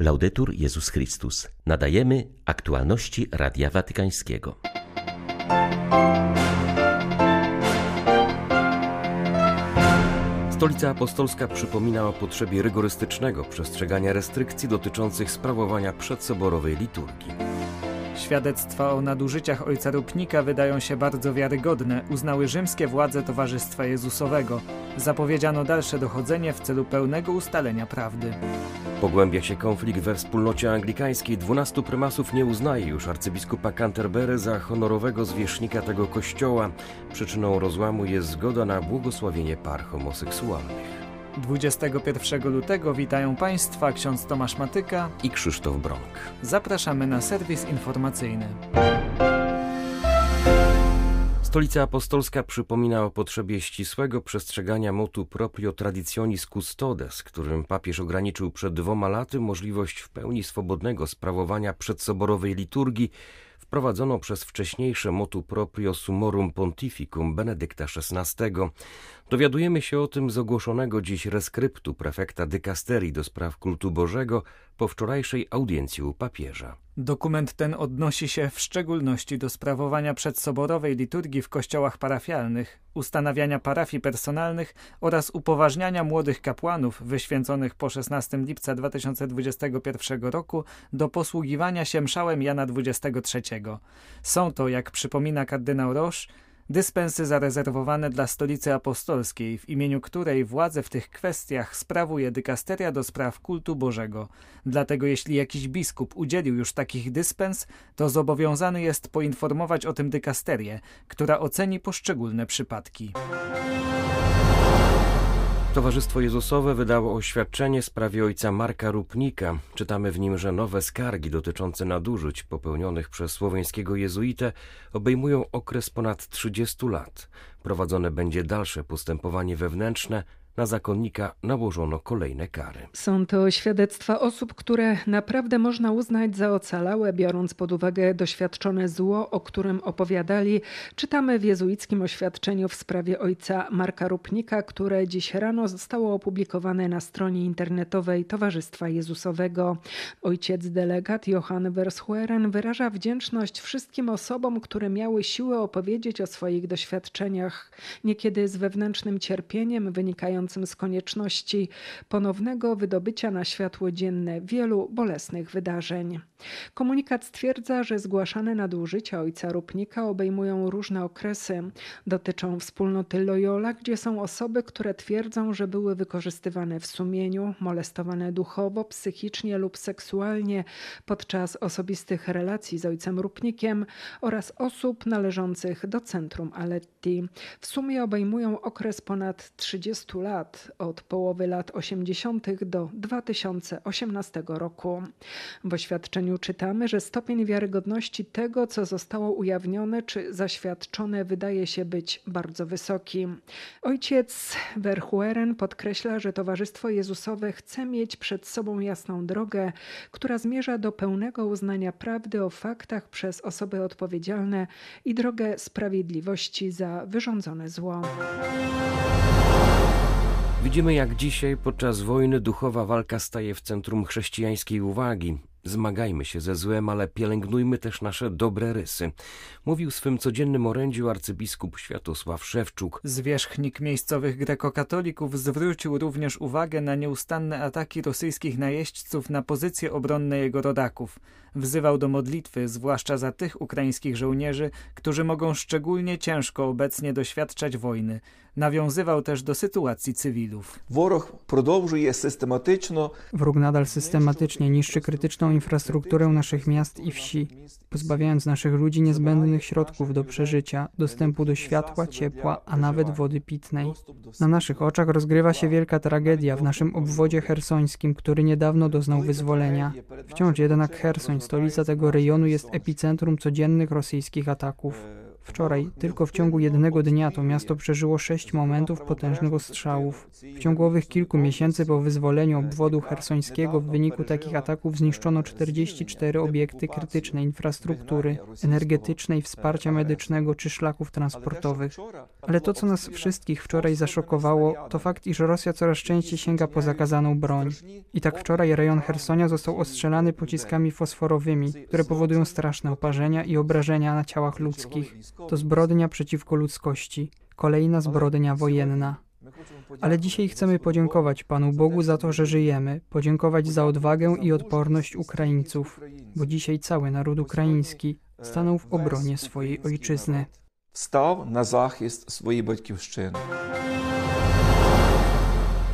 Laudetur Jezus Chrystus. Nadajemy aktualności Radia Watykańskiego. Stolica Apostolska przypomina o potrzebie rygorystycznego przestrzegania restrykcji dotyczących sprawowania przedsoborowej liturgii. Świadectwa o nadużyciach ojca Rupnika wydają się bardzo wiarygodne, uznały rzymskie władze Towarzystwa Jezusowego. Zapowiedziano dalsze dochodzenie w celu pełnego ustalenia prawdy. Pogłębia się konflikt we wspólnocie anglikańskiej. Dwunastu prymasów nie uznaje już arcybiskupa Canterbury za honorowego zwierzchnika tego kościoła. Przyczyną rozłamu jest zgoda na błogosławienie par homoseksualnych. 21 lutego witają Państwa ksiądz Tomasz Matyka i Krzysztof Bronk. Zapraszamy na serwis informacyjny. Stolica Apostolska przypomina o potrzebie ścisłego przestrzegania motu proprio traditionis custodes, którym papież ograniczył przed dwoma laty możliwość w pełni swobodnego sprawowania przedsoborowej liturgii wprowadzono przez wcześniejsze motu proprio sumorum pontificum Benedykta XVI. Dowiadujemy się o tym z ogłoszonego dziś reskryptu prefekta dykasterii do spraw kultu Bożego po wczorajszej audiencji u papieża. Dokument ten odnosi się w szczególności do sprawowania przedsoborowej liturgii w kościołach parafialnych, ustanawiania parafii personalnych oraz upoważniania młodych kapłanów wyświęconych po 16 lipca 2021 roku do posługiwania się mszałem Jana XXIII. Są to, jak przypomina kardynał Roche, dyspensy zarezerwowane dla stolicy apostolskiej, w imieniu której władzę w tych kwestiach sprawuje dykasteria do spraw kultu Bożego. Dlatego jeśli jakiś biskup udzielił już takich dyspens, to zobowiązany jest poinformować o tym dykasterię, która oceni poszczególne przypadki. Towarzystwo Jezusowe wydało oświadczenie w sprawie ojca Marka Rupnika. Czytamy w nim, że nowe skargi dotyczące nadużyć popełnionych przez słoweńskiego jezuitę obejmują okres ponad 30 lat. Prowadzone będzie dalsze postępowanie wewnętrzne na zakonnika nałożono kolejne kary. Są to świadectwa osób, które naprawdę można uznać za ocalałe, biorąc pod uwagę doświadczone zło, o którym opowiadali. Czytamy w jezuickim oświadczeniu w sprawie ojca Marka Rupnika, które dziś rano zostało opublikowane na stronie internetowej Towarzystwa Jezusowego. Ojciec delegat Johann Vershueren wyraża wdzięczność wszystkim osobom, które miały siłę opowiedzieć o swoich doświadczeniach, niekiedy z wewnętrznym cierpieniem wynikającym z konieczności ponownego wydobycia na światło dzienne wielu bolesnych wydarzeń. Komunikat stwierdza, że zgłaszane nadużycia ojca Rupnika obejmują różne okresy. Dotyczą wspólnoty Loyola, gdzie są osoby, które twierdzą, że były wykorzystywane w sumieniu, molestowane duchowo, psychicznie lub seksualnie podczas osobistych relacji z ojcem Rupnikiem oraz osób należących do centrum Aletti. W sumie obejmują okres ponad 30 lat lat, od połowy lat 80. do 2018 roku. W oświadczeniu czytamy, że stopień wiarygodności tego, co zostało ujawnione czy zaświadczone, wydaje się być bardzo wysoki. Ojciec Verhueren podkreśla, że Towarzystwo Jezusowe chce mieć przed sobą jasną drogę, która zmierza do pełnego uznania prawdy o faktach przez osoby odpowiedzialne i drogę sprawiedliwości za wyrządzone zło. Widzimy, jak dzisiaj podczas wojny duchowa walka staje w centrum chrześcijańskiej uwagi. Zmagajmy się ze złem, ale pielęgnujmy też nasze dobre rysy. Mówił swym codziennym orędziu arcybiskup Światosław Szewczuk. Zwierzchnik miejscowych grekokatolików zwrócił również uwagę na nieustanne ataki rosyjskich najeźdźców na pozycje obronne jego rodaków. Wzywał do modlitwy, zwłaszcza za tych ukraińskich żołnierzy, którzy mogą szczególnie ciężko obecnie doświadczać wojny. Nawiązywał też do sytuacji cywilów. Wróg nadal systematycznie niszczy krytyczną infrastrukturę naszych miast i wsi, pozbawiając naszych ludzi niezbędnych środków do przeżycia, dostępu do światła, ciepła, a nawet wody pitnej. Na naszych oczach rozgrywa się wielka tragedia w naszym obwodzie hersońskim, który niedawno doznał wyzwolenia. Wciąż jednak Hersoń, stolica tego rejonu, jest epicentrum codziennych rosyjskich ataków. Wczoraj, tylko w ciągu jednego dnia, to miasto przeżyło sześć momentów potężnych ostrzałów. W ciągu owych kilku miesięcy po wyzwoleniu obwodu hersońskiego w wyniku takich ataków zniszczono 44 obiekty krytycznej infrastruktury, energetycznej, wsparcia medycznego czy szlaków transportowych. Ale to, co nas wszystkich wczoraj zaszokowało, to fakt, iż Rosja coraz częściej sięga po zakazaną broń. I tak wczoraj rejon Hersonia został ostrzelany pociskami fosforowymi, które powodują straszne oparzenia i obrażenia na ciałach ludzkich. To zbrodnia przeciwko ludzkości, kolejna zbrodnia wojenna. Ale dzisiaj chcemy podziękować Panu Bogu za to, że żyjemy, podziękować za odwagę i odporność Ukraińców, bo dzisiaj cały naród ukraiński stanął w obronie swojej ojczyzny. Wstał na zachist swojej батьківщини.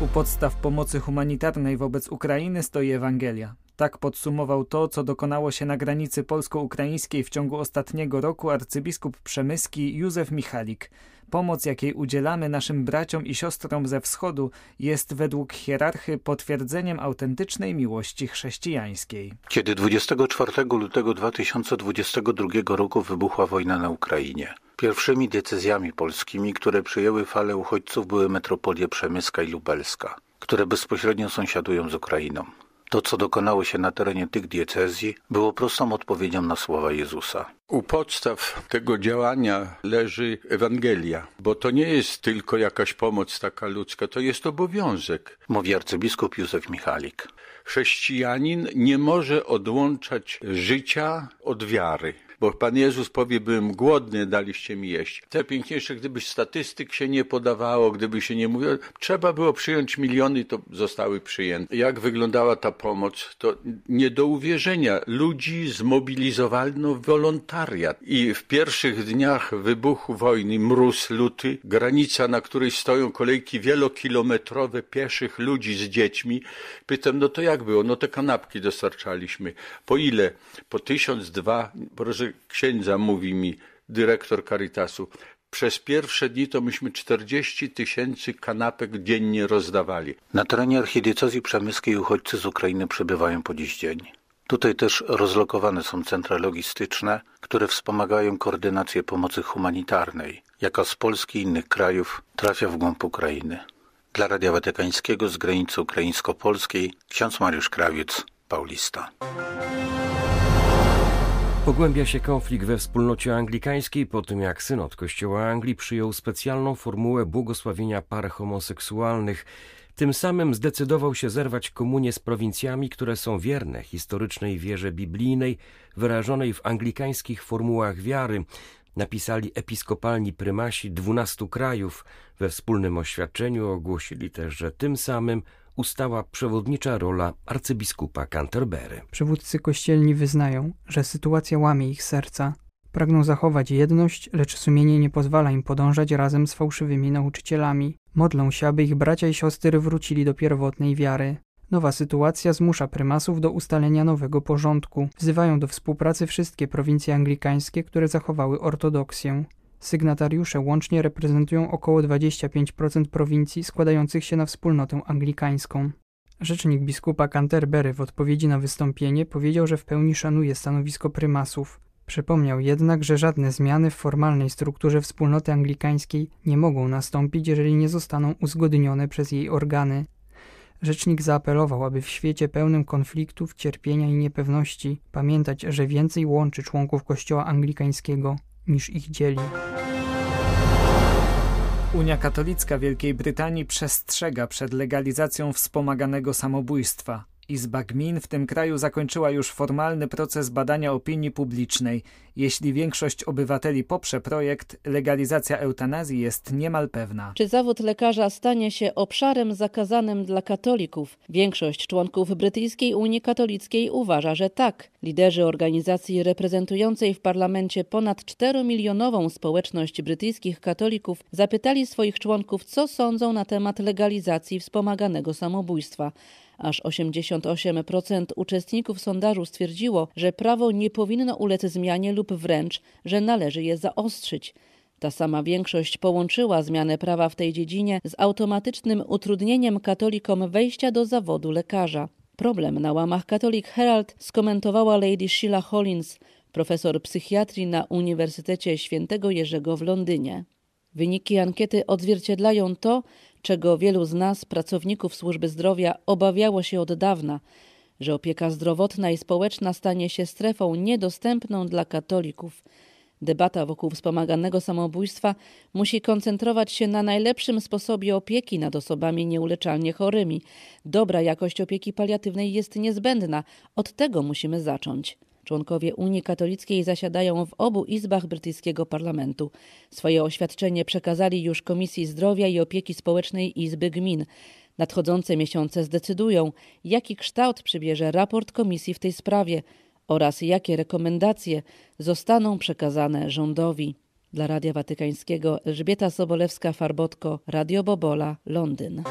U podstaw pomocy humanitarnej wobec Ukrainy stoi Ewangelia. Tak podsumował to, co dokonało się na granicy polsko-ukraińskiej w ciągu ostatniego roku arcybiskup przemyski Józef Michalik. Pomoc, jakiej udzielamy naszym braciom i siostrom ze wschodu, jest według hierarchy potwierdzeniem autentycznej miłości chrześcijańskiej. Kiedy 24 lutego 2022 roku wybuchła wojna na Ukrainie, pierwszymi decyzjami polskimi, które przyjęły falę uchodźców, były metropolie przemyska i lubelska, które bezpośrednio sąsiadują z Ukrainą. To, co dokonało się na terenie tych diecezji, było prostą odpowiedzią na słowa Jezusa. U podstaw tego działania leży Ewangelia, bo to nie jest tylko jakaś pomoc taka ludzka, to jest obowiązek. Mówi arcybiskup Józef Michalik. Chrześcijanin nie może odłączać życia od wiary. Bo Pan Jezus powie, byłem głodny, daliście mi jeść. Te piękniejsze, gdyby statystyk się nie podawało, gdyby się nie mówiło, trzeba było przyjąć miliony, to zostały przyjęte. Jak wyglądała ta pomoc? To nie do uwierzenia. Ludzi zmobilizowano wolontariat. I w pierwszych dniach wybuchu wojny, mróz luty, granica, na której stoją kolejki wielokilometrowe pieszych ludzi z dziećmi. Pytam, no to jak było? No te kanapki dostarczaliśmy. Po ile? Po tysiąc, dwa, proszę księdza, mówi mi dyrektor Caritasu. Przez pierwsze dni to myśmy 40 tysięcy kanapek dziennie rozdawali. Na terenie archidiecezji przemyskiej uchodźcy z Ukrainy przebywają po dziś dzień. Tutaj też rozlokowane są centra logistyczne, które wspomagają koordynację pomocy humanitarnej, jaka z Polski i innych krajów trafia w głąb Ukrainy. Dla Radia Watykańskiego z granicy ukraińsko-polskiej ksiądz Mariusz Krawiec, Paulista. Pogłębia się konflikt we wspólnocie anglikańskiej po tym, jak synod Kościoła Anglii przyjął specjalną formułę błogosławienia par homoseksualnych. Tym samym zdecydował się zerwać komunię z prowincjami, które są wierne historycznej wierze biblijnej, wyrażonej w anglikańskich formułach wiary, napisali episkopalni prymasi dwunastu krajów. We wspólnym oświadczeniu ogłosili też, że tym samym ustała przewodnicza rola arcybiskupa Canterbury. Przywódcy kościelni wyznają, że sytuacja łamie ich serca. Pragną zachować jedność, lecz sumienie nie pozwala im podążać razem z fałszywymi nauczycielami. Modlą się, aby ich bracia i siostry wrócili do pierwotnej wiary. Nowa sytuacja zmusza prymasów do ustalenia nowego porządku. Wzywają do współpracy wszystkie prowincje anglikańskie, które zachowały ortodoksję. Sygnatariusze łącznie reprezentują około 25% prowincji składających się na wspólnotę anglikańską. Rzecznik biskupa Canterbury w odpowiedzi na wystąpienie powiedział, że w pełni szanuje stanowisko prymasów. Przypomniał jednak, że żadne zmiany w formalnej strukturze wspólnoty anglikańskiej nie mogą nastąpić, jeżeli nie zostaną uzgodnione przez jej organy. Rzecznik zaapelował, aby w świecie pełnym konfliktów, cierpienia i niepewności pamiętać, że więcej łączy członków Kościoła Anglikańskiego niż ich dzieli. Unia Katolicka Wielkiej Brytanii przestrzega przed legalizacją wspomaganego samobójstwa. Izba Gmin w tym kraju zakończyła już formalny proces badania opinii publicznej. Jeśli większość obywateli poprze projekt, legalizacja eutanazji jest niemal pewna. Czy zawód lekarza stanie się obszarem zakazanym dla katolików? Większość członków Brytyjskiej Unii Katolickiej uważa, że tak. Liderzy organizacji reprezentującej w parlamencie ponad 4-milionową społeczność brytyjskich katolików zapytali swoich członków, co sądzą na temat legalizacji wspomaganego samobójstwa. Aż 88% uczestników sondażu stwierdziło, że prawo nie powinno ulec zmianie lub wręcz, że należy je zaostrzyć. Ta sama większość połączyła zmianę prawa w tej dziedzinie z automatycznym utrudnieniem katolikom wejścia do zawodu lekarza. Problem na łamach Catholic Herald skomentowała Lady Sheila Hollins. profesor psychiatrii na Uniwersytecie Świętego Jerzego w Londynie. Wyniki ankiety odzwierciedlają to, czego wielu z nas, pracowników służby zdrowia, obawiało się od dawna, że opieka zdrowotna i społeczna stanie się strefą niedostępną dla katolików. Debata wokół wspomaganego samobójstwa musi koncentrować się na najlepszym sposobie opieki nad osobami nieuleczalnie chorymi. Dobra jakość opieki paliatywnej jest niezbędna. Od tego musimy zacząć. Członkowie Unii Katolickiej zasiadają w obu izbach brytyjskiego parlamentu. Swoje oświadczenie przekazali już Komisji Zdrowia i Opieki Społecznej Izby Gmin. Nadchodzące miesiące zdecydują, jaki kształt przybierze raport komisji w tej sprawie oraz jakie rekomendacje zostaną przekazane rządowi. Dla Radia Watykańskiego Elżbieta Sobolewska-Farbotko, Radio Bobola, Londyn.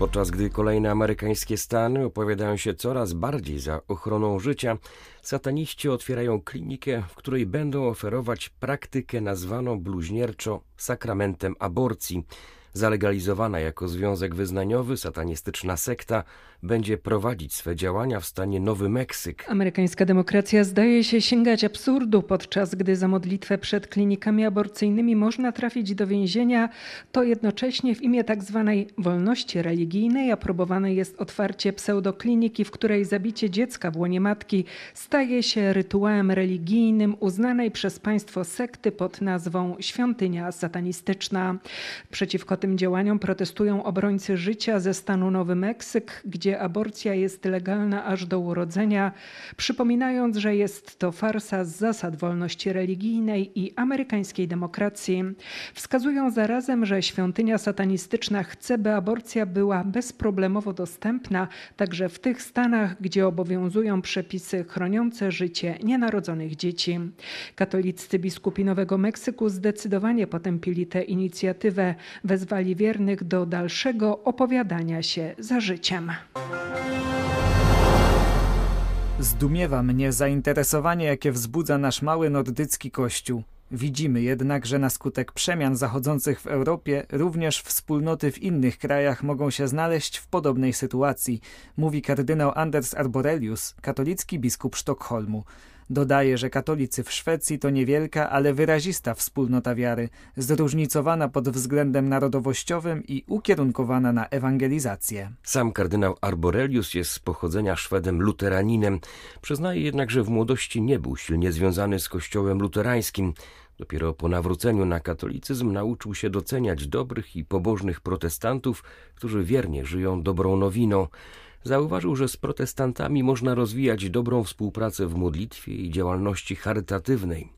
Podczas gdy kolejne amerykańskie stany opowiadają się coraz bardziej za ochroną życia, sataniści otwierają klinikę, w której będą oferować praktykę nazwaną bluźnierczo sakramentem aborcji. Zalegalizowana jako związek wyznaniowy, satanistyczna sekta będzie prowadzić swe działania w stanie Nowy Meksyk. Amerykańska demokracja zdaje się sięgać absurdu, podczas gdy za modlitwę przed klinikami aborcyjnymi można trafić do więzienia, to jednocześnie w imię tzw. Tak wolności religijnej aprobowane jest otwarcie pseudokliniki, w której zabicie dziecka w łonie matki staje się rytuałem religijnym uznanej przez państwo sekty pod nazwą świątynia satanistyczna. Przeciwko tym działaniom protestują obrońcy życia ze stanu Nowy Meksyk, gdzie aborcja jest legalna aż do urodzenia, przypominając, że jest to farsa z zasad wolności religijnej i amerykańskiej demokracji. Wskazują zarazem, że świątynia satanistyczna chce, by aborcja była bezproblemowo dostępna, także w tych stanach, gdzie obowiązują przepisy chroniące życie nienarodzonych dzieci. Katoliccy biskupi Nowego Meksyku zdecydowanie potępili tę inicjatywę, wezwali wezwali wiernych do dalszego opowiadania się za życiem. Zdumiewa mnie zainteresowanie, jakie wzbudza nasz mały nordycki kościół. Widzimy jednak, że na skutek przemian zachodzących w Europie również wspólnoty w innych krajach mogą się znaleźć w podobnej sytuacji, mówi kardynał Anders Arborelius, katolicki biskup Sztokholmu. Dodaje, że katolicy w Szwecji to niewielka, ale wyrazista wspólnota wiary, zróżnicowana pod względem narodowościowym i ukierunkowana na ewangelizację. Sam kardynał Arborelius jest z pochodzenia Szwedem luteraninem. Przyznaje jednak, że w młodości nie był silnie związany z kościołem luterańskim. Dopiero po nawróceniu na katolicyzm nauczył się doceniać dobrych i pobożnych protestantów, którzy wiernie żyją dobrą nowiną. Zauważył, że z protestantami można rozwijać dobrą współpracę w modlitwie i działalności charytatywnej,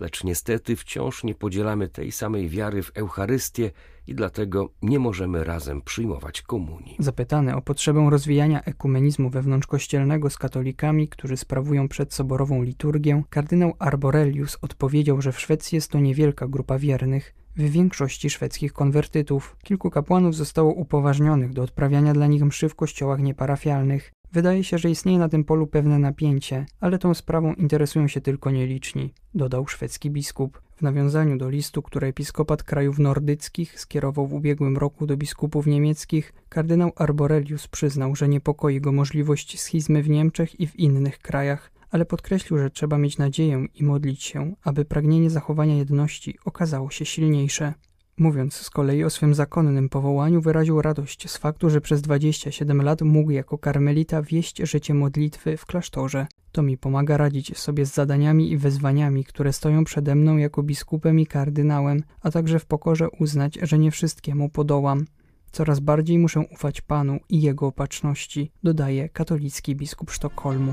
lecz niestety wciąż nie podzielamy tej samej wiary w Eucharystię i dlatego nie możemy razem przyjmować komunii. Zapytany o potrzebę rozwijania ekumenizmu wewnątrzkościelnego z katolikami, którzy sprawują przedsoborową liturgię, kardynał Arborelius odpowiedział, że w Szwecji jest to niewielka grupa wiernych, w większości szwedzkich konwertytów. Kilku kapłanów zostało upoważnionych do odprawiania dla nich mszy w kościołach nieparafialnych. Wydaje się, że istnieje na tym polu pewne napięcie, ale tą sprawą interesują się tylko nieliczni, dodał szwedzki biskup. W nawiązaniu do listu, który episkopat krajów nordyckich skierował w ubiegłym roku do biskupów niemieckich, kardynał Arborelius przyznał, że niepokoi go możliwość schizmy w Niemczech i w innych krajach, ale podkreślił, że trzeba mieć nadzieję i modlić się, aby pragnienie zachowania jedności okazało się silniejsze. Mówiąc z kolei o swym zakonnym powołaniu, wyraził radość z faktu, że przez 27 lat mógł jako karmelita wieść życie modlitwy w klasztorze. To mi pomaga radzić sobie z zadaniami i wezwaniami, które stoją przede mną jako biskupem i kardynałem, a także w pokorze uznać, że nie wszystkiemu podołam. Coraz bardziej muszę ufać Panu i Jego opatrzności, dodaje katolicki biskup Sztokholmu.